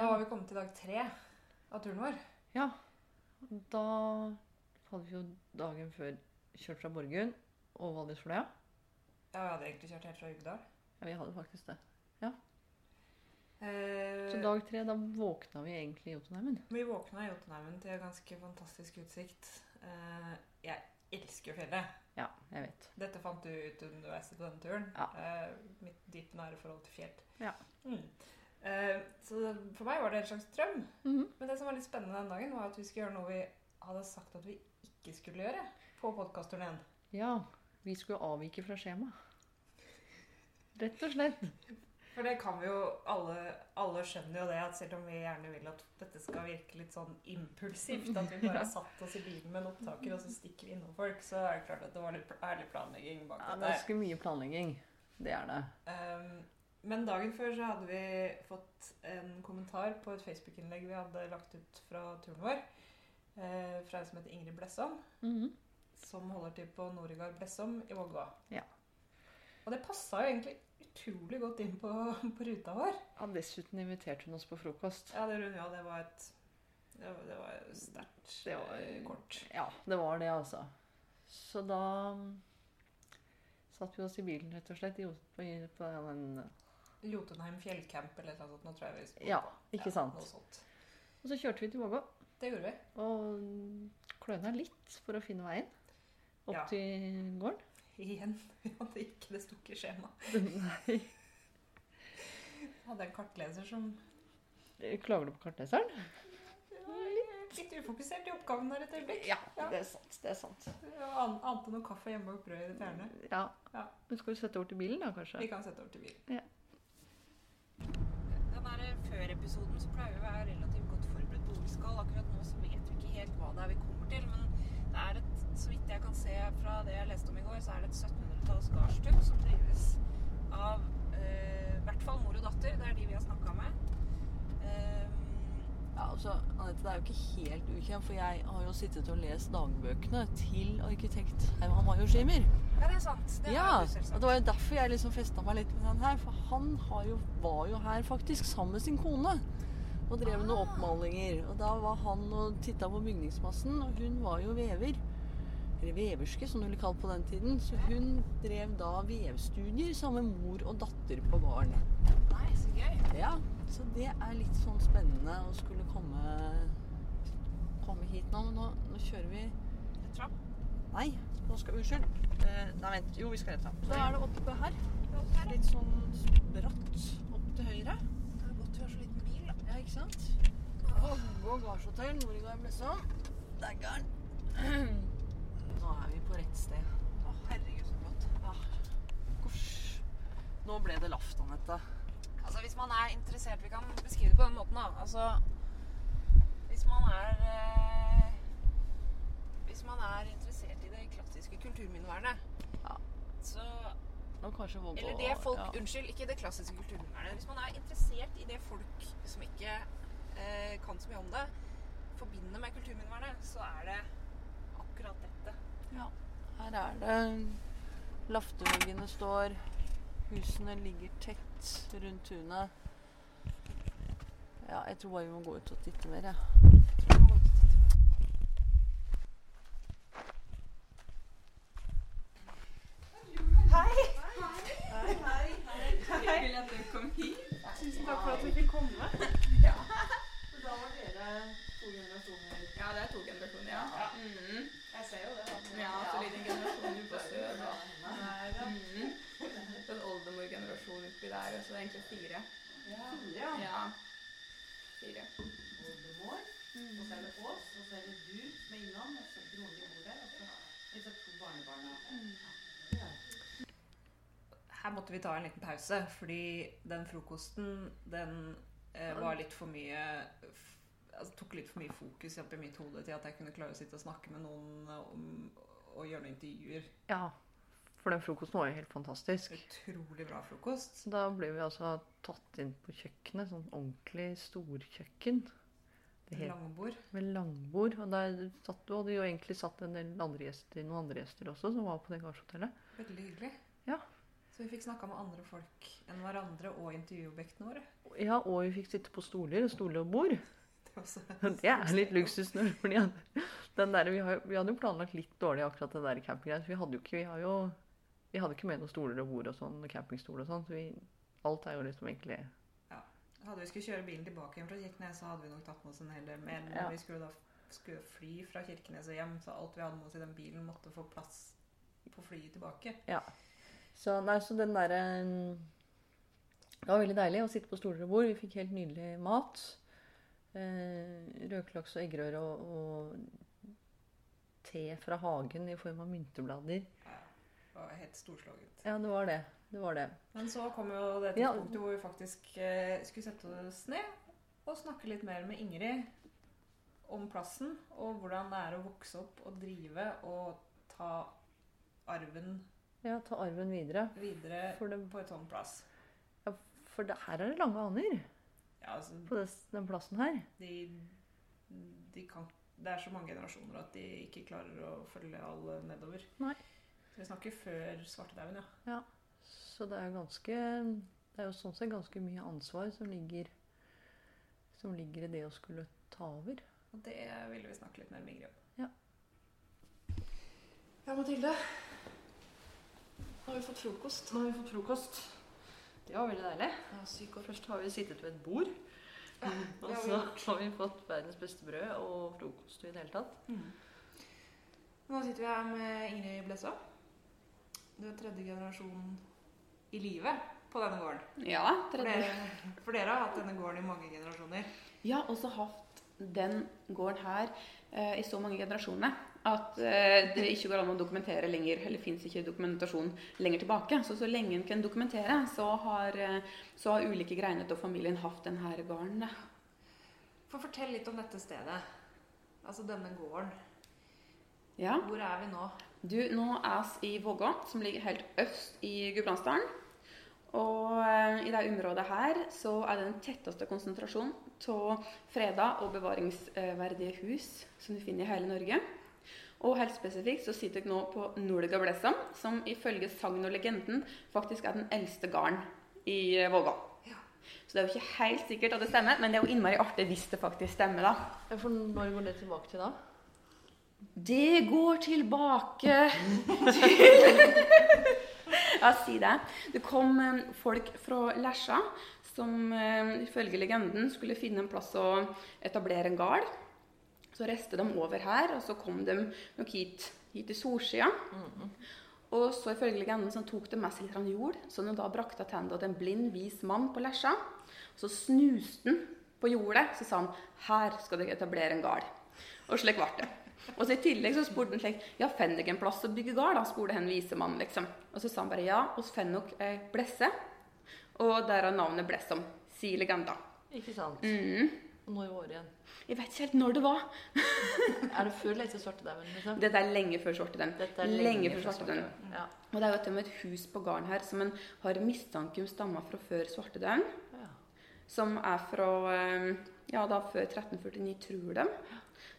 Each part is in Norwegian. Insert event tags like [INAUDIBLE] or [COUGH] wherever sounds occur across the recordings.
Da var vi kommet til dag tre av turen vår. Ja. Da hadde vi jo dagen før kjørt fra Borgund og Valdresfløya. Ja, vi hadde egentlig kjørt helt fra Uggedal. Ja, vi hadde faktisk det. Eh, Så dag tre, da våkna vi egentlig i Jotunheimen. Vi våkna i Jotunheimen til en ganske fantastisk utsikt. Eh, jeg elsker fjellet. Ja, jeg vet. Dette fant du ut underveis på denne turen. Ja. Eh, mitt dype nære forhold til fjell. Ja. Mm. Eh, så for meg var det en slags drøm. Mhm. Men det som var litt spennende den dagen, var at vi skulle gjøre noe vi hadde sagt at vi ikke skulle gjøre på podkastturneen. Ja, vi skulle avvike fra skjema. Rett og slett. For det kan vi jo alle Alle skjønner jo det at selv om vi gjerne vil at dette skal virke litt sånn impulsivt, at vi [LAUGHS] bare har satt oss i bilen med en opptaker og så stikker vi innom folk, så er det klart at det var litt ærlig planlegging bak Ja, dette. ganske mye planlegging. Det er det. Um, men dagen før så hadde vi fått en kommentar på et Facebook-innlegg vi hadde lagt ut fra turen vår. eh, fra en som heter Ingrid Blessom, Mhm. som holder til på Noregard Blessom i Vågå. Ja. Og det passa jo egentlig utrolig godt inn på, [LAUGHS] på ruta vår. Ja, dessuten inviterte hun oss på frokost. Ja, det ja. Det var et Det var, sterkt Det var- eh, kort. Ja, det var det, altså. Så da mm, satt vi oss i bilen, rett og slett, på, på den Jotunheim fjellcamp eller noe sånt. Nå tror jeg vi Ja, ikke Ja, sant. Sånt. Og så kjørte vi til Vågå Det gjorde vi. og kløna litt for å finne veien opp Ja. til gården. Igjen. [LAUGHS] Vi hadde ikke det stukket skjema. Nei. Hadde en kartleser som Klager du på kartleseren? Litt ufokusert i oppgaven der et øyeblikk. Ja, Ja. det er sant. Det er sant. An- Ante noe kaffe hjemme og brød i fjerne. Ja. Ja. Men skal vi sette over til bilen, da, kanskje? Vi kan sette over til bilen. Ja. Den der Før-episoden så pleier vi å være relativt godt forberedt på hvor vi skal. Akkurat nå så vet vi ikke helt hva det er vi kommer til. Men det er et, så vidt jeg kan se fra det jeg leste om i går, så er det et 1700-talls gardstug som drives av eh, i hvert fall mor og datter. Det er de vi har snakka med. Ehm, Ja, altså, Anette, det er jo ikke helt ukjent, for jeg har jo sittet og lest dagbøkene til arkitekt Herman Shimer. Ja, det er sant. Det Ja, og det var jo derfor jeg liksom festa meg litt med den her. For han har jo, var jo her faktisk sammen med sin kone og drev noen Ah. oppmalinger. Og da var han og titta på bygningsmassen, og hun var jo vever. Eller veverske, som det ble kalt på den tiden. Så hun drev da vevstudier sammen med mor og datter på gården. Nei, så gøy. Ja, så det er litt sånn spennende å skulle komme, komme hit nå. Men nå, nå kjører vi Rett fram. Nei, nå skal Unnskyld. Eh, nei, vent. Jo, vi skal rett fram. Da er det oppe her. Opp her. Litt sånn bratt opp til høyre. Det er godt vi har så liten bil, da. Ja, ikke sant? Vågå gardshotell, Det er Daggeren. [CLEARS THROAT] Nå er vi på rett sted. Å, herregud, så flott. Ah, gosh. Nå ble det laft, Anette. Altså, hvis man er interessert Vi kan beskrive det på den måten, da. Altså Hvis man er eh, Hvis man er interessert i det klassiske kulturminnevernet, Ja. så Nå kanskje Vågå Eller det folk ja. Unnskyld, ikke det klassiske kulturminnevernet. Hvis man er interessert i det folk som ikke eh, kan så mye om det, forbinder med kulturminnevernet, så er det akkurat dette. Ja, her er det Lafteveggene står, husene ligger tett rundt tunet. Ja, jeg tror bare vi må gå ut og titte mer, jeg. Jeg tror vi må gå ut og titte på det. Hei! Hei, hei. Hyggelig at du kom hit. Tusen takk for at vi fikk komme. Da var dere to generasjoner. Ja, det er to generasjoner, ja. Ja. Mhm. Jeg ser jo det. da. Ja, så liten generasjon du på sør. da. Nei, da. Mhm. Så en oldemor-generasjon oppi der, og så er det egentlig fire. Ja. Ja. Fire. Oldemor, og så er det oss, og så er det du som er innom, og så broren din bor der, og så disse to barnebarna. Her måtte vi ta en liten pause, fordi den frokosten, den eh, var litt for mye altså, tok litt for mye fokus opp i mitt hode til at jeg kunne klare å sitte og snakke med noen om, og gjøre noen intervjuer. Ja, for den frokosten var jo helt fantastisk. Utrolig bra frokost. Da ble vi altså tatt inn på kjøkkenet, sånn ordentlig storkjøkken. Det het Langbord. med langbord. Og der satt du, og hadde jo egentlig satt en del andre gjester, noen andre gjester også, som var på det gardshotellet. Veldig hyggelig. Så vi fikk snakka med andre folk enn hverandre og intervjuobjektene våre. Ja, og vi fikk sitte på stoler, stoler og bord. [LAUGHS] Det [LAUGHS] Det er litt luksus. fordi den der, vi, har, vi hadde jo planlagt litt dårlig akkurat det der campinggreiet. Vi hadde jo ikke, vi har jo, vi hadde ikke med noen stoler og bord og sånn, campingstol og sånn. Så vi, alt er jo liksom egentlig Ja. Hadde vi skulle kjøre bilen tilbake hjem fra Kirkenes, så hadde vi nok tatt med oss en hel del. Men Ja. vi skulle da skulle fly fra Kirkenes og hjem, så alt vi hadde med oss i den bilen, måtte få plass på flyet tilbake. Så, nei, så den derre Det var veldig deilig å sitte på stoler og bord. Vi fikk helt nydelig mat. Eh, Røkelaks og eggerøre og, og te fra hagen i form av mynteblader. Det var helt storslagent. Ja, det var det. Det var det. Men så kom jo det Ja. tidspunktet hvor vi faktisk eh, skulle sette oss ned og snakke litt mer med Ingrid om plassen og hvordan det er å vokse opp og drive og ta arven Ja, ta arven videre. videre For, det, på et sånn plass. for det, her er det lange aner Ja, altså, på det, den plassen her. de, de kan, det er så mange generasjoner at de ikke klarer å følge alle nedover. Nei. Så vi snakker før svartedauden, ja. Så det er ganske Det er jo sånn sett ganske mye ansvar som ligger som ligger i det å skulle ta over. Og det ville vi snakke litt mer med Ingrid om. Ja. Ja, Mathilde. Nå har vi fått frokost. Nå har vi fått frokost. Det var veldig deilig. Ja, syk og Først har vi sittet ved et bord. Og har vi så har vi fått verdens beste brød og frokost i det hele tatt. Nå sitter vi her med Ingrid Blesa. Du er tredje generasjon i livet på denne gården. Ja, For tredje. dere, for dere har hatt denne gården i mange generasjoner. Ja, og så hatt den gården her eh, i så mange generasjoner at eh, det ikke går an å dokumentere lenger, eller fins ikke dokumentasjon lenger tilbake. Så så lenge en kan dokumentere, så har, eh, så har ulike greiner og familien hatt denne gården. For fortell litt om dette stedet. Altså denne gården. Ja. Hvor er vi nå? Du, nå er vi i Vågå, som ligger helt øst i Gudbrandsdalen. Og eh, i det området her så er det den tetteste konsentrasjonen av freda og bevaringsverdige hus som du finner i hele Norge. Og helt spesifikt så sitter jeg nå på Nolga Blessam, som ifølge sagn og legenden faktisk er den eldste gården i eh, Vågå. Ja. Så det er jo ikke helt sikkert at det stemmer, men det er jo innmari artig hvis det faktisk stemmer, da. Ja, For når går det tilbake til da? Det går tilbake til [LAUGHS] Ja, si det. Det kom eh, folk fra Lesja som eh, ifølge legenden skulle finne en plass å etablere en gard. Så reiste de over her, og så kom de nok hit, hit til solsida. Og så ifølge legenden så tok de med seg litt jord, så de da brakte tilbake til en blind, vis mann på Lesja. Så snuste han på jordet, så sa han 'Her skal dere etablere en gard'. Og slik ble det. Og så I tillegg så spurte han slik 'Ja, finner dere en plass å bygge gard?' da, spurte han vise mann, liksom. Og så sa han bare 'Ja, oss finner nok ei blesse'. Og derav navnet Blessom, sier legenda. Ikke sant? Mm. Når var det igjen? Jeg vet ikke helt når det var. [LAUGHS] Er det før eller etter svartedauden? Liksom? Dette er lenge før svartedauden. Er lenge fra før svartedauden. Ja. Og det er jo til og med et hus på gården her som en har mistanke om stammer fra før svartedauden. Ja. Som er fra eh, ja, da før 1349, tror de.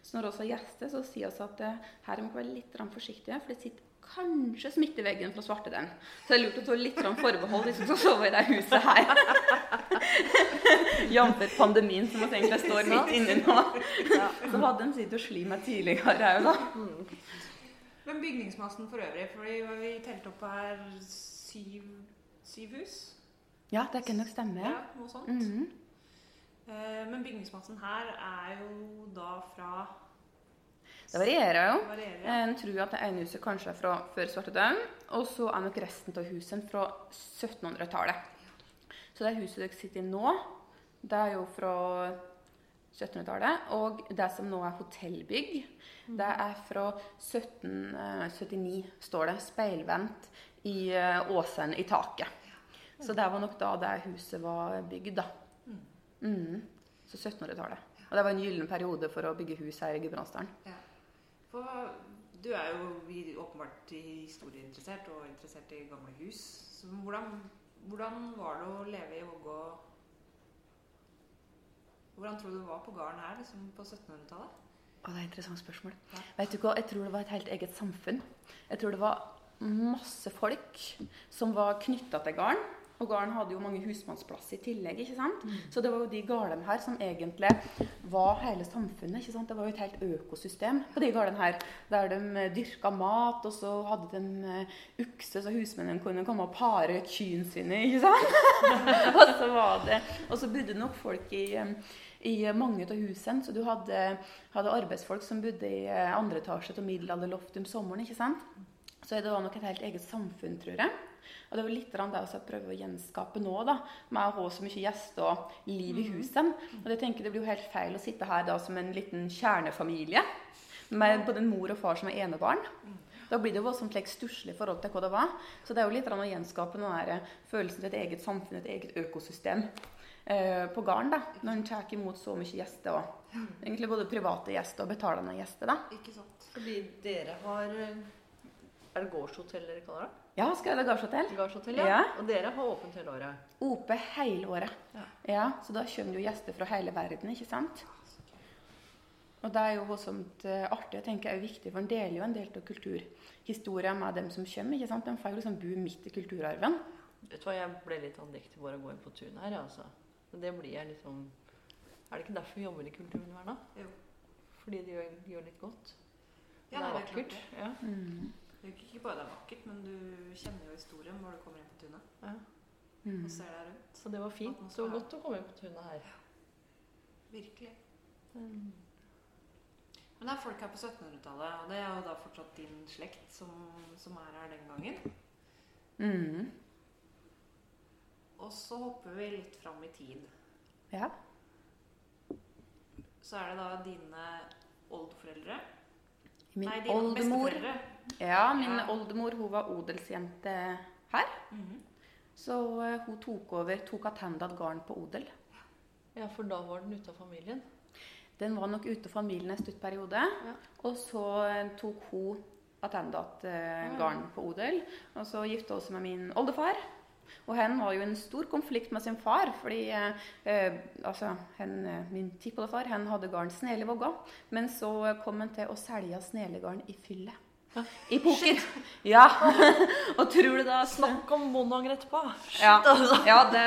Så når vi har gjester, så sier vi at eh, her må vi være litt forsiktige, for det sitter kanskje smitte i veggen fra svartedauden. Så det er lurt å ta litt forbehold hvis vi skal sove i det huset her. [LAUGHS] Jf. pandemien som vi egentlig står midt inne nå. Så hadde en sittet og slitt meg tidligere òg, da. Men bygningsmassen for øvrig, fordi vi telte opp her syv, syv hus. Ja, det kan nok stemme. Ja, Ja. noe sånt. Mm -hmm. Men bygningsmassen her er jo da fra Det varierer jo. varierer. En tror at det ene huset kanskje er fra før svartedauden, og så er nok resten av husene fra 1700-tallet. Så det huset dere sitter i nå, det er jo fra 1700-tallet. Og det som nå er hotellbygg, det er fra 1779, står det. Speilvendt i eh, åsen i taket. Så det var nok da det huset var bygd, da. Mm. Så 1700-tallet. Og det var en gyllen periode for å bygge hus her i Gudbrandsdalen. For du er jo åpenbart historieinteressert og interessert i gamle hus. Så hvordan, hvordan var det å leve i Vågå Hvordan tror du det var på gården her liksom på 1700-tallet? Å, det er et interessant spørsmål. Ja. Vet du hva? Jeg tror det var et helt eget samfunn. Jeg tror det var masse folk som var knytta til gården. Og gården hadde jo mange husmannsplasser i tillegg. ikke sant? Så det var jo de gårdene her som egentlig var hele samfunnet. ikke sant? Det var jo et helt økosystem på de gårdene her. Der de eh, dyrka mat, og så hadde de eh, ukse, så husmennene kunne komme og pare kyrne sine. ikke sant? [LAUGHS] og så var det, og så bodde nok folk i, eh, i mange av husene. Så du hadde, hadde arbeidsfolk som bodde i eh, andre etasje av middelalderloft om sommeren. ikke sant? Så det var nok et helt eget samfunn, tror jeg. Og det var litt det jeg prøver å gjenskape nå, da, med å ha så mye gjester og liv i huset. Og jeg tenker Det blir jo helt feil å sitte her da som en liten kjernefamilie med både en mor og far som er enebarn. Da blir det jo voldsomt like, stusslig forhold til hva det var. Så det er jo litt å gjenskape den følelsen til et eget samfunn, et eget økosystem eh, på gården. da, Når en tar imot så mye gjester. òg. egentlig både private gjester og betalende gjester. da. Ikke sant. Fordi dere har eh, Er det gårdshotell dere kaller det? Ja, skal jeg ha gardshotell? Gårdshotell, ja. Ja. Og dere har åpent hele året. Ope hele året. Ja. Ja, Så da kommer jo gjester fra hele verden, ikke sant? Og det er jo voldsomt eh, artig. Jeg tenker det er viktig, for En deler jo en del av kulturhistoria med dem som kommer. ikke sant? De får jo liksom bo midt i kulturarven. Vet du hva, Jeg ble litt andektig bare å gå inn på tunet her. altså. Men det blir jeg liksom Er det ikke derfor vi jobber i kulturen hver da? Jo. Fordi det gjør, gjør litt godt. Ja, det er er vakkert. klart Ja. Mm. Det er ikke bare det er vakkert, men du kjenner jo historien når du kommer inn på tunet. ja. Mm. Og ser deg rundt. Så det var fint. Det var godt å komme inn på tunet her. Virkelig. Mm. Men det er folk her på 1700-tallet, og det er jo da fortsatt din slekt som, som er her den gangen. Mm. Og så hopper vi litt fram i tid. Ja. Så er det da dine oldeforeldre. Min Nei, dine oldemor besteforeldre. Ja, min Ja. oldemor hun var odelsjente her. Mhm. Så eh, hun tok over, tok attendant gården på odel. Ja, for da var den ute av familien. Den var nok ute av familien en stutt periode. Ja. Og så eh, tok hun attendant garn gården på odel. Og så gifta hun seg med min oldefar. Og han var jo i en stor konflikt med sin far, fordi eh, eh, altså, hen, eh, min tippoldefar hadde gården Snelevåga. Men så kom han til å selge Snelegården i fylle. I poker. [LAUGHS] Ja. [LAUGHS] og tror du da Snakk om bondeanger etterpå! Ja, altså. ja det,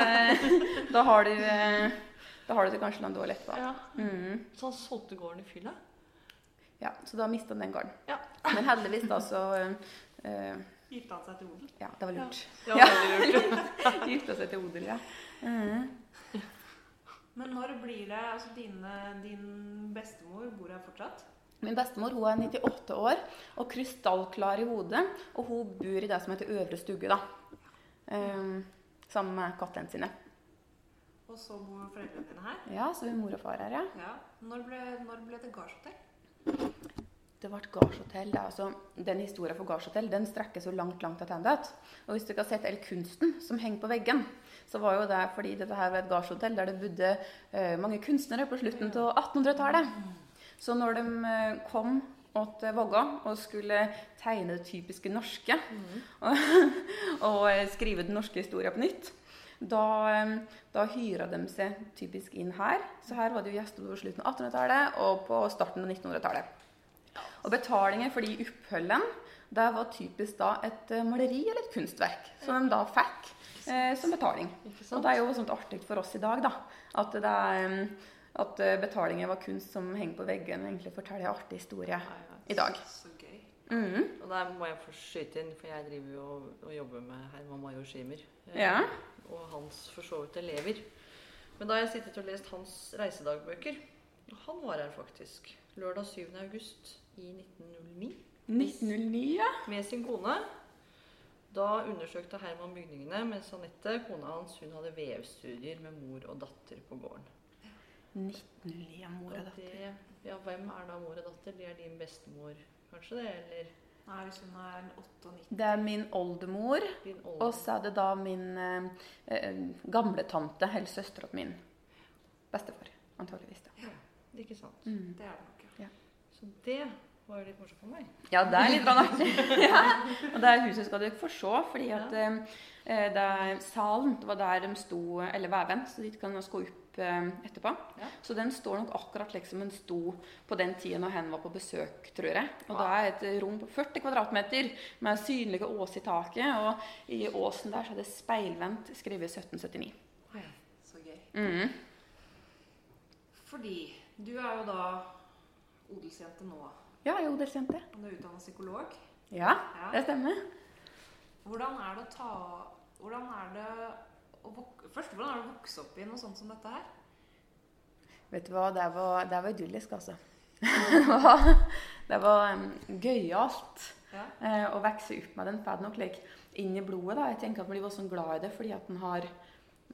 da har du eh, Da har du det kanskje noen dårlig etterpå. Ja. Mm. Så han solgte gården i fylla? Ja, så da mista han den gården. Ja. Men heldigvis da så eh, Gifta han seg til odel. Ja, det var lurt. Ja, lurt. [LAUGHS] Gifta seg til odel, ja. Mm. Men når blir det altså dine, Din bestemor bor her fortsatt? Min bestemor hun er 98 år og krystallklar i hodet. Og hun bor i det som heter Øvre Stugge, da. Um, sammen med kattene sine. Og så bor foreldrene dine her? Ja, så er mor og far her, ja. Ja. Når ble, når ble det gardshotell? Det ble er Altså, den historien for gardshotell den strekker så langt langt tilbake. Og hvis du ikke har sett all kunsten som henger på veggen, så var jo det fordi dette her var et gardshotell der det bodde uh, mange kunstnere på slutten av 1800-tallet. Så når de eh, kom til Vågå og skulle tegne det typiske norske og, [LAUGHS] og eh, skrive den norske historien på nytt, da, eh, da hyra de seg typisk inn her. Så her var det jo gjester på slutten av 1800-tallet og på starten av 1900-tallet. Og betalingen for de oppholdene det var typisk da et eh, maleri eller et kunstverk som de da fikk eh, som betaling. Og det er jo sånt artig for oss i dag da, at, det er, eh, at eh, betalingen var kunst som henger på veggen og egentlig forteller en artig historie i dag. Så gøy. Mhm. Og der må jeg få skyte inn, for jeg driver jo og, og jobber med Herman Major Schimer. eh, Ja. Og hans for så vidt elever. Men da har jeg sittet og lest hans reisedagbøker. Han var her faktisk. Lørdag 7. august i 1909. 1909, ja. Med sin kone. Da undersøkte Herman bygningene, mens Anette, kona hans, hun hadde vevstudier med mor og datter på gården. 1909, av mor og datter. det, ja, hvem er da mor og datter? Det er din bestemor, kanskje det? Eller Nei, hvis hun er 98 Det er min oldemor, din og så er det da min eh, eh, gamle tante, eller søstera min. Bestefar, antageligvis. da. Ikke sant? Mm. Det er det nok, ja. Så det var jo litt morsomt for meg. Ja, det er litt artig. [LAUGHS] ja. Og det huset skal dere få se, fordi at eh, det er salen det var der de sto, eller veven, så dit kan man gå opp eh, etterpå. Ja. Så den står nok akkurat liksom den sto på den tida når hen var på besøk, tror jeg. Og Wow. da er et rom på 40 kvadratmeter med synlige ås i taket. Og i åsen der så er det speilvendt skrevet 1779. Så gøy. Mm. Fordi du er jo da odelsjente nå, Ja, jeg er odelsjente. og du er utdannet psykolog. Ja, Ja. det stemmer. Hvordan er det å ta Hvordan er det å Først, hvordan er det å vokse opp i noe sånt som dette her? Vet du hva, det var, det var idyllisk, altså. [LAUGHS] det var, det var um, gøyalt Ja. uh, å vokse opp med den. Hadde nok like, inn i blodet. da. Jeg tenker at man blir sånn glad i det fordi at den har,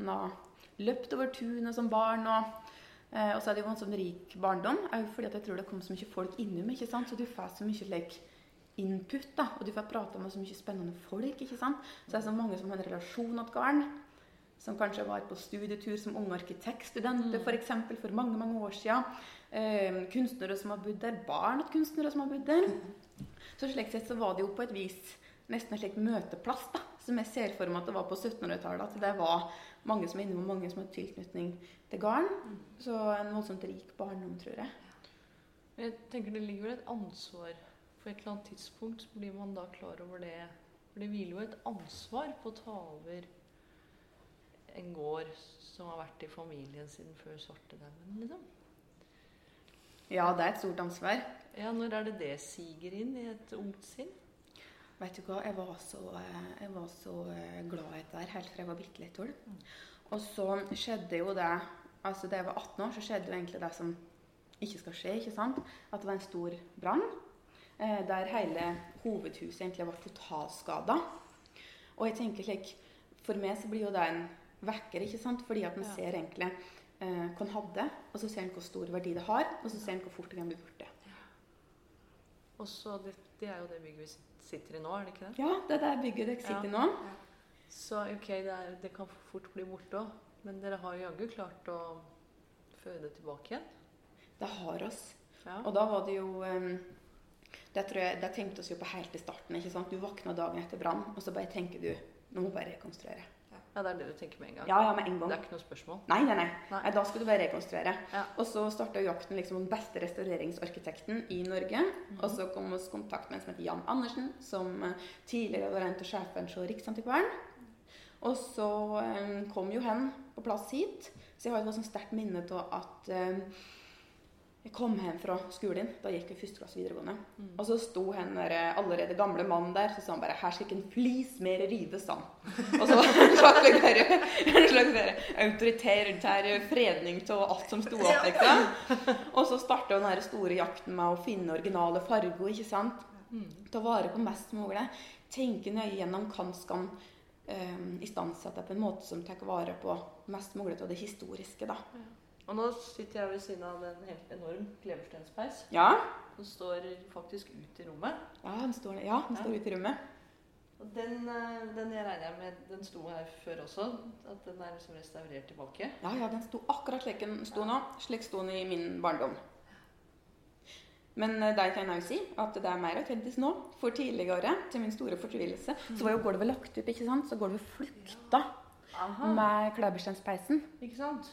har løpt over tunet som barn. Og, eh, og så er det jo en sånn rik barndom. fordi at jeg tror det kom så mye folk innom. ikke sant? Så du får så mye like, input. da, Og du får prate med så mye spennende folk. ikke sant? Så det er så mange som har en relasjon til gården. Som kanskje var på studietur som unge arkitektstudenter for, eksempel, for mange mange år siden. Eh, kunstnere som har bodd der. Barn til kunstnere som har bodd der. Så slik sett så var det jo på et vis nesten en slik møteplass, da, som jeg ser for meg at det var på 1700-tallet. At det var mange som var innom, mange som hadde tilknytning til gården. Så en voldsomt rik barndom, tror jeg. Jeg tenker Det ligger vel et ansvar På et eller annet tidspunkt så blir man da klar over det. For det hviler jo et ansvar på å ta over en gård som har vært i familien siden før svartedauden. Liksom. Ja, det er et stort ansvar. Ja, når er det det siger inn i et ungt sinn? Vet du hva, jeg var så, eh, jeg var så eh, glad i dette helt fra jeg var bitte litt tull. Og så skjedde jo det Altså da jeg var 18 år, så skjedde jo egentlig det som ikke skal skje. ikke sant? At det var en stor brann eh, der hele hovedhuset egentlig var totalskada. Og jeg tenker slik For meg så blir jo det en vekker, ikke sant? Fordi at en Ja. ser egentlig eh, hva en hadde, og så ser en hvor stor verdi det har, og så ser en hvor fort det kan bli borte. Og så det, det er jo det bygget vi sitter i nå, er det ikke det? Ja, det er det bygget dere sitter i nå. Så ok, det, er, det kan fort bli borte òg. Men dere har jaggu klart å føde tilbake igjen. Det har oss. Ja. Og da var det jo um, det, tror jeg, det tenkte oss jo på helt i starten. ikke sant? Du våkna dagen etter brann, og så bare tenker du nå må bare rekonstruere. Ja, det er det du tenker med en gang? Ja, ja, med en gang. Det er ikke noe spørsmål? Nei, nei, nei. Nei. da skal du bare rekonstruere. Ja. Og så starta jakten liksom den beste restaureringsarkitekten i Norge. Og så kom vi i kontakt med en som heter Jan Andersen, som eh, tidligere var en av sjefene hos Riksantikvaren. Og så um, kom jo hen på plass hit. Så jeg har et sånn sterkt minne av at eh, jeg kom hjem fra skolen. Da gikk jeg i første klasse videregående. Og så sto han der eh, allerede gamle mannen der, så sa han bare 'Her skal ikke en flis mer rives', sa. Og så [LAUGHS] var det en slags, der, en slags der, autoritær fredning av alt som sto opp. Liksom. Og så starta den store jakten med å finne originale farger, ikke sant. Ta vare på mest mulig. Tenke nøye gjennom hva skal um, istandsette på en måte som tar vare på mest mulig av det historiske. da. Og nå sitter jeg ved siden av en helt enorm kleverstenspeis Ja, Den står faktisk ut i rommet. ja den står, ja, den står ute i rommet. Og den, eh, den jeg regner med den sto her før også. At den er liksom restaurert tilbake. Ja, ja, den sto akkurat slik den sto nå. Slik sto den i min barndom. Men det der kan jeg jo si at det er mer autentisk nå. For tidligere, til min store fortvilelse, så var jo gulvet lagt opp, ikke sant? Så gulvet flukta ja. med kleberstenspeisen. Ikke sant?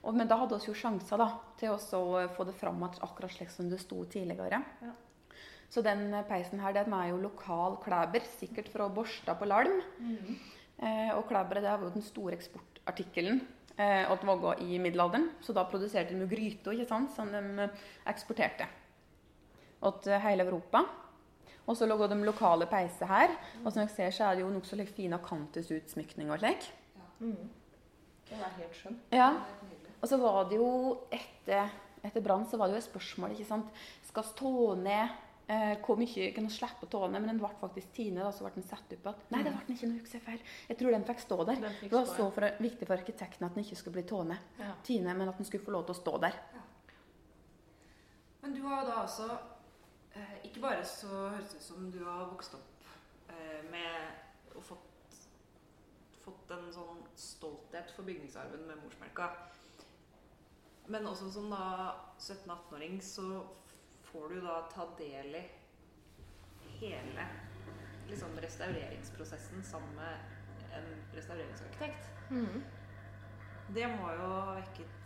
Og, men da hadde vi jo sjanser da, til å få det fram at akkurat slik som det sto tidligere. Ja. Så den eh, peisen her, den er jo lokal klæber, sikkert fra Borstad på Larm. Eh, og klæberet det var jo den store eksportartikkelen eh, at Vågå i middelalderen. Så da produserte de jo gryter ikke sant, som de eh, eksporterte til hele Europa. Og så lå de lokale peiser her. Og som dere ser, så er det jo nokså like fin akantusutsmykning og slik. Mm. Den er helt skjønn. Ja. Og så var det jo etter, etter brann så var det jo et spørsmål. ikke sant? Skal stå ned eh, Hvor mye kan vi slippe å ta ned? Men den ble faktisk tine, da, så ble den satt opp igjen. Nei, det ble den ikke. nå husker jeg feil. Jeg tror den fikk stå der. Fikk Det var stå, så for, viktig for arkitekten at den ikke skulle bli tående. Ja. Tine, men at den skulle få lov til å stå der. Men du har da også eh, Ikke bare så høres det ut som du har vokst opp eh, med og fått, fått en sånn stolthet for bygningsarven med morsmelka. Men også som da 17-18-åring så får du da ta del i hele liksom, restaureringsprosessen sammen med en restaureringsarkitekt. Det må jo ha vekket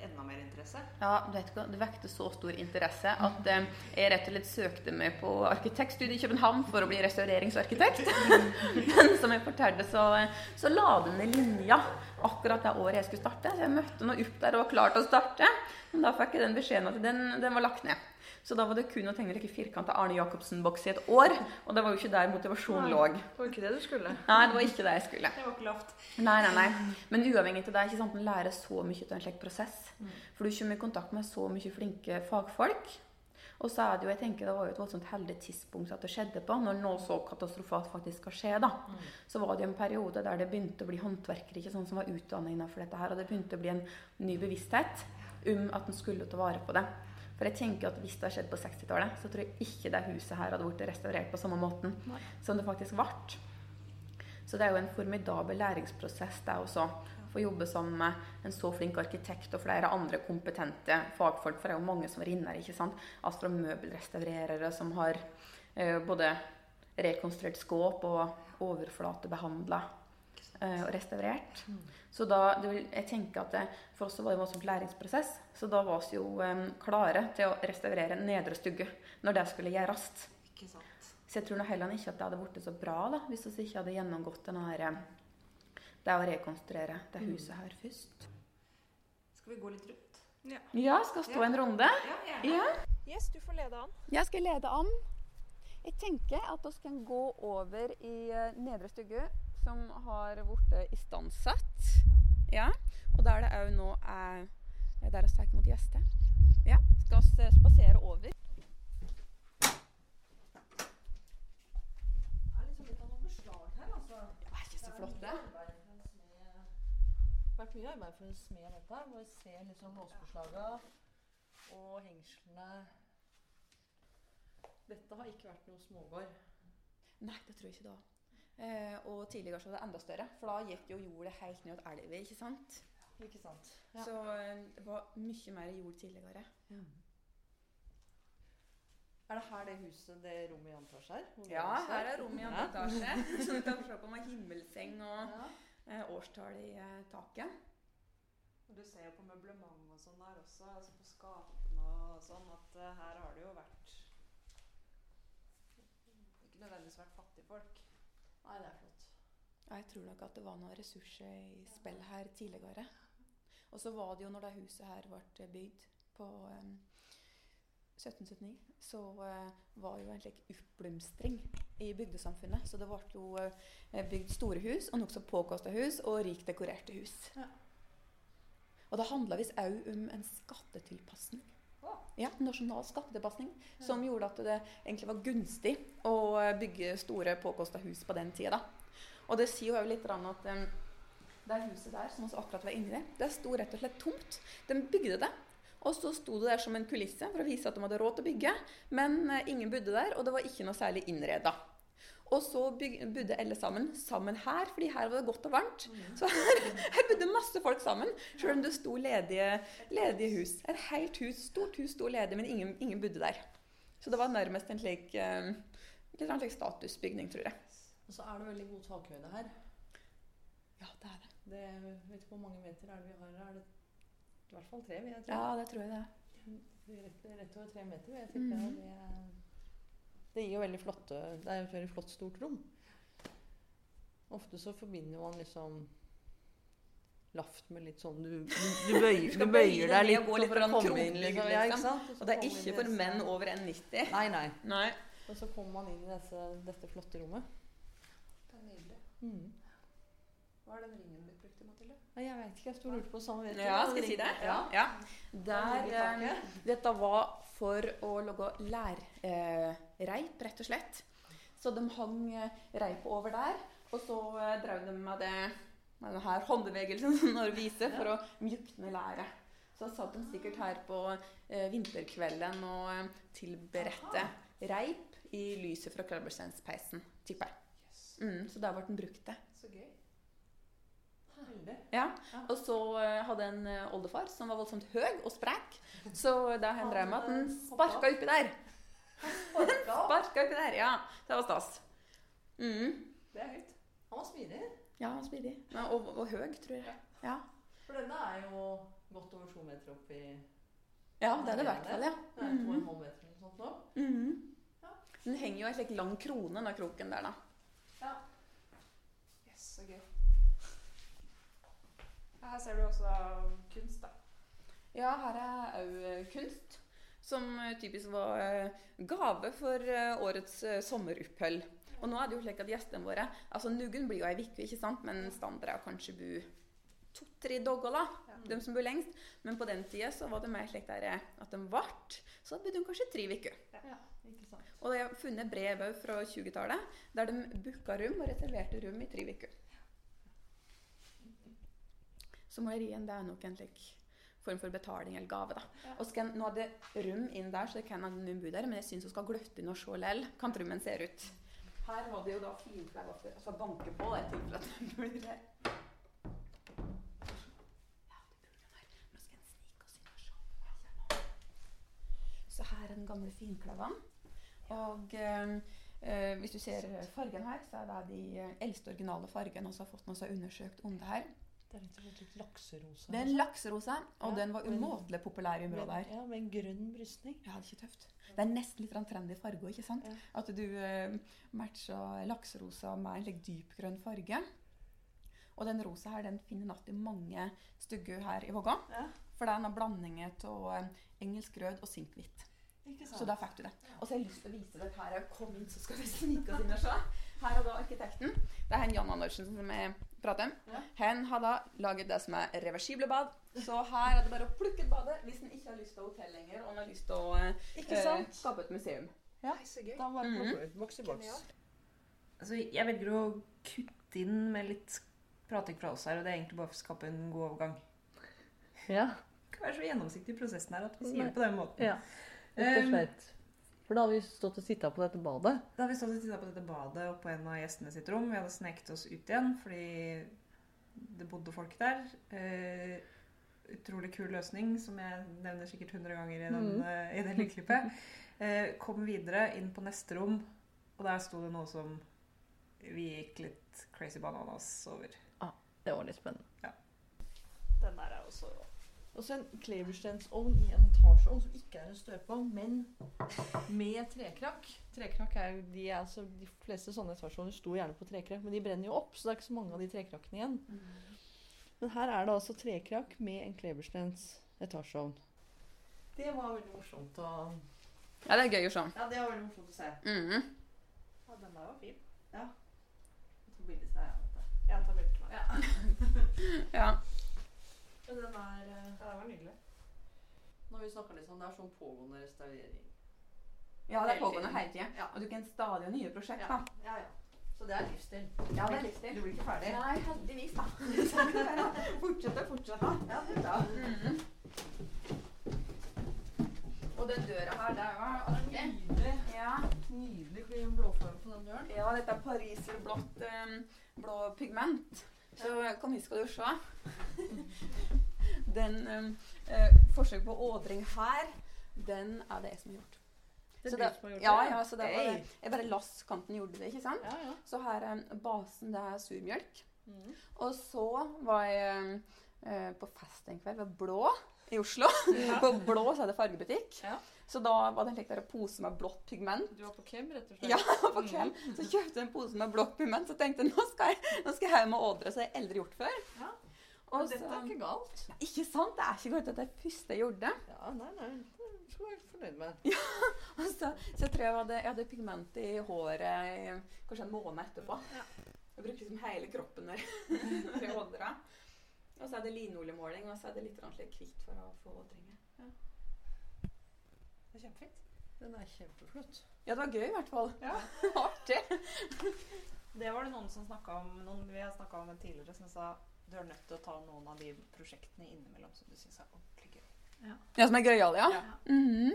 enda mer interesse? Ja, du vet hva, Det vekte så stor interesse at eh, jeg rett og slett søkte meg på arkitektstudiet i København for å bli restaureringsarkitekt. [LAUGHS] Men som jeg fortalte, så, så la den ned linja akkurat det året jeg skulle starte. Så jeg møtte noe opp der og var klar til å starte. Men da fikk jeg den beskjeden at den, den var lagt ned. Så da var det kun å tegne like firkanta Arne Jacobsen-boks i et år. Og det var jo ikke der motivasjonen lå. Det var ikke det du skulle. Nei, det var ikke det jeg skulle. Det var ikke lovt. Nei, nei, nei. Men uavhengig av det, ikke sant, man lærer så mye av en slik prosess. For du kommer i kontakt med så mye flinke fagfolk. Og så er det jo, jeg tenker det var jo et voldsomt heldig tidspunkt at det skjedde på, når noe så katastrofalt faktisk skal skje. da. Så var det en periode der det begynte å bli håndverkere ikke sånn som var utdannet innenfor dette her, og det begynte å bli en ny bevissthet om at en skulle ta vare på det. For jeg tenker at Hvis det har skjedd på 60-tallet, så tror jeg ikke det huset her hadde blitt restaurert på samme måten som det faktisk ble. Så det er jo en formidabel læringsprosess det også. Få jobbe sammen med en så flink arkitekt og flere andre kompetente fagfolk. For det er jo mange som renner, ikke sant. Fra møbelrestaurerere som har eh, både rekonstruert skåp og overflatebehandla eh, og restaurert. Så da, jeg tenker at det, For oss var det en voldsom læringsprosess. Så da var vi jo eh, klare til å restaurere nedre stugge når det skulle gjøres. Ikke sant. Så jeg tror nå heller ikke at det hadde blitt så bra da, hvis vi ikke hadde gjennomgått denne eh, det å rekonstruere det huset her først. Skal vi gå litt rundt? Ja, skal stå en runde. Ja, gjerne. Ja. Yes, du får lede an. Jeg skal lede an. Jeg tenker at vi kan gå over i eh, nedre stugge, som har blitt istandsatt. Ja. Og der det òg nå er Der vi tar imot gjester. Ja. Skal vi spasere over. Det er liksom altså. Det er ikke så flott, det. Har vært mye arbeid for en smed dette. Hvor vi ser liksom låsbeslaga og hengslene Dette har ikke vært noe smågård. Nei, det tror jeg ikke det var. Eh, og tidligere så var det enda større, for da gikk jo jordet helt ned til elva, ikke sant? Ikke sant? Ja. Så eh, det var mye mer jord tidligere. Er det her det huset, det rommet i antasje her? Ja, er? her er rom i andre etasje. [LAUGHS] Så du kan se på med himmelseng og Ja. eh, årstall i eh, taket. Og Du ser jo på møblement og sånn der også, altså på skapene og sånn, at her har det jo vært Ikke fattige folk. Nei, det er flott. Jeg tror nok at det var noen ressurser i spill her tidligere. Og så var det jo når det huset her ble bygd på eh, 1779, så eh, var jo en slik oppblomstring i bygdesamfunnet. Så det ble jo eh, bygd store hus, og nokså påkosta hus, og rikt dekorerte hus. Ja. Og det handla visst òg om en skattetilpasning. Ja, nasjonal skattetilpasning, som gjorde at det egentlig var gunstig å eh, bygge store, påkosta hus på den tida. Og det sier jo litt at um, det huset der, som vi akkurat var inni det, det sto rett og slett tomt. De bygde det. Og så sto det der som en kulisse for å vise at de hadde råd til å bygge. Men eh, ingen bodde der, og det var ikke noe særlig innreda. Og så bodde alle sammen sammen her, fordi her var det godt og varmt. Så her, [LAUGHS] her bodde masse folk sammen, selv om det sto ledige, ledige hus. Et helt hus, stort hus sto ledig, men ingen, ingen bodde der. Så det var nærmest en slik, en sånn slik statusbygning, tror jeg. Og så er det veldig god takhøyde her. Ja, det er det. Det, jeg vet ikke hvor mange meter er det vi har her. Er det i hvert fall tre, vil jeg tro. Ja, det tror jeg det er. Rett, rett over tre meter, vil jeg tippe. -hmm. det, er- det gir jo veldig flotte Det er et veldig flott, stort rom. Ofte så forbinder man liksom laft med litt sånn Du, du, du [LAUGHS] bøyer, du bøyer deg litt og litt for å komme inn, kroppsbygg, liksom. Ja, ikke liksom. sant? Og det er ikke for menn over 1,90. Nei, nei. Nei. Og så kommer man inn i dette, dette flotte rommet. Det er nydelig. Mm. Hva er den ringen blitt brukt til, Mathilde? Nei, jeg vet ikke. Jeg sto og lurte på samme vet du. Ja, skal jeg si det? Ja. ja. Der, eh, dette var for å lage lærreip, rett og slett. Så de hang eh, reipet over der, og så eh, drev de med, det, med denne her håndbevegelsen [LAUGHS] som Norge viser, for å mjukne læret. Så satt de sikkert her på eh, vinterkvelden og eh, tilberedte reip i lyset fra Klabbersteinspeisen, tipper jeg. Mm, så der ble den brukt det. Så gøy. Ja, og så hadde jeg en eh, oldefar som var voldsomt høy og sprek. Så da hendte det med at han sparka oppi der. [LAUGHS] Sparka oppi der, ja. Det var stas. Mm. Det er høyt. Han var smidig. Ja, han var smidig. Ja, og, og høy, tror jeg. Ja. For denne er jo godt over to meter opp i Ja, det er det i hvert fall, ja. Det er to og en halv meter eller noe sånt nå. Mhm. Ja. Den henger jo en slik lang krone, den kroken der, da. Yes, så gøy. Ja, Her ser du også kunst, da. Ja, her er òg kunst. Som eh, typisk var eh, gave for eh, årets eh, sommeropphold. Og nå er det jo slik at gjestene våre altså Noen blir jo ei uke, ikke sant? men standard er kanskje bo to-tre dager, da. De som bor lengst. Men på den tida så var det mer slik der eh, at de vart. Så bodde de kanskje tre uker. Ja. Og jeg har funnet brev fra 20-tallet der de booka rom og reserverte rom i tre uker. Så malerien det er nok en slik form for betaling eller gave. da. Ja. Og skal, Nå er det rom inn der, så det kan hende bor der, men jeg syns hun skal gløtte inn og se likevel hvordan rommen ser ut. Her var det jo da finklever for altså banke på i tilfelle at den blir der. Den. Så her er den gamle finkleven. Og eh, eh, hvis du ser fargen her, så er det de eldste originale fargene vi har fått når vi har undersøkt om det her. Det er rett og slett litt lakserosa. Den er en lakserose, og Ja, den var umåtelig populær i området her. Ja, med en grønn brystning. Ja, det er ikke tøft. Det er nesten litt sånn trendy farge, ikke sant? Ja. At du eh, matcher lakserosa med en like, dypgrønn farge. Og den rosa her, den finner natt i mange stugger her i Vågå. Ja. For det er en blanding av eh, engelsk rød og sinkhvitt. Så da fikk du det. Og så har jeg lyst til å vise deg her. Kom inn, så skal vi snike oss inn og se. Her er da arkitekten. Det er han Jan Andersen som jeg prater om. Ja. Han har da laget det som er reversible bad. Så her er det bare å plukke ut badet hvis en ikke har lyst til hotell lenger, og en har lyst til å eh, skape et museum. Ja. Nei, så gøy. Da var det plukker ut boks i boks. Altså, jeg velger å kutte inn med litt prating fra oss her, og det er egentlig bare for å skape en god overgang. Ja, Det kan være så gjennomsiktig i prosessen her at vi sier det på den måten. ja. Rett og Um. For da hadde vi stått og sitta på dette badet. Da hadde vi stått og sitta på dette badet oppe på en av gjestene sitt rom. Vi hadde sneket oss ut igjen fordi det bodde folk der. Eh, utrolig kul løsning, som jeg nevner sikkert 100 ganger i, den, mm. eh, i det lydklippet. Eh, kom videre inn på neste rom, og der sto det noe som vi gikk litt crazy bananas over. Det var litt spennende. Den der er også Og så en kleberstensovn i en etasjeovn som ikke er en støpeovn, men med trekrakk. Trekrakk er jo de, er altså, de fleste sånne etasjeovner sto gjerne på trekrakk, men de brenner jo opp, så det er ikke så mange av de trekrakkene igjen. Men her er det altså trekrakk med en kleberstens etasjeovn. Det var veldig morsomt å Ja, det er gøy å se. Ja, det var veldig morsomt å se. Mhm. Ja, den der var fin. Jeg tar bilde til deg. Jeg tar bilde til meg. Ja. [LAUGHS] Men den er eh, Ja, det var nydelig. Når vi snakker litt sånn, det er sånn pågående restaurering. ja, det er pågående hele tida. Ja. Og du kan stadig ha nye prosjekt, da. Ja, ja. Så det er livsstil. Ja, det er livsstil. Du blir ikke ferdig. Nei, heldigvis, da. [LAUGHS] Fortsette, fortsette. Ja, det er bra. Mhm. Og den døra her, det er jo artig. Nydelig. Ja. Nydelig blåfarge på den døren. ja, dette er pariserblått um, blå pigment. Så kom hit skal du se. [LAUGHS] Den um, eh, forsøk på ådring her, den er det jeg som har gjort. Det Så det- gjort Ja, ja, så det var det. Jeg bare lass kanten gjorde det, ikke sant? Ja, ja. Så her er basen, det er surmjølk. Mm. Og så var jeg eh, på fest en kveld ved Blå i Oslo. [LAUGHS] På Blå så er det fargebutikk. Ja. Så da var det en slik der pose med blått pigment. Du var på Kem, rett og slett? Ja, på kveld. Så kjøpte jeg en pose med blått pigment. Så tenkte jeg nå skal jeg, nå skal jeg hjem og ådre, så jeg aldri gjort før. Ja. Men dette er ikke galt. ikke sant? Det er ikke galt at det er første jeg gjorde. Ja, nei, nei. Det skal jeg være fornøyd med. [LAUGHS] Og så, så jeg tror jeg hadde, jeg hadde pigment i håret i kanskje en måned etterpå. Ja. Jeg brukte liksom hele kroppen når, når [LAUGHS] jeg ådra. Og så er det linoljemåling, og så er det litt hvitt for å få ådringer. Det er kjempefint. Den er kjempeflott. Ja, det var gøy i hvert fall. Ja. [LAUGHS] Artig. [LAUGHS] Det var det noen som snakket om, noen vi har snakket om tidligere, som sa du er nødt til å ta noen av de prosjektene innimellom som du synes er ordentlig gøy. Ja, som er gøyale, ja. Ja. Mhm.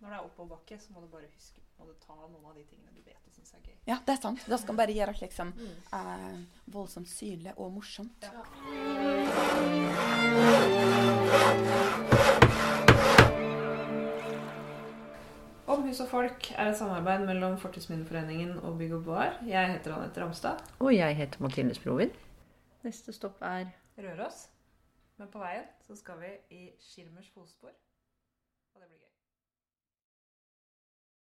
Når det er oppoverbakke, så må du bare huske må du ta noen av de tingene du vet du syns er gøy. Ja, det er sant. Da skal man bare gjøre det liksom Mm. eh, voldsomt synlig og morsomt. Om hus og folk er et samarbeid mellom Fortidsminneforeningen og Bygg og Bar. Jeg heter Anette Ramstad. Og jeg heter Mathilde Sprovin. Neste stopp er Røros. Men på veien så skal vi i Schirmers fotspor.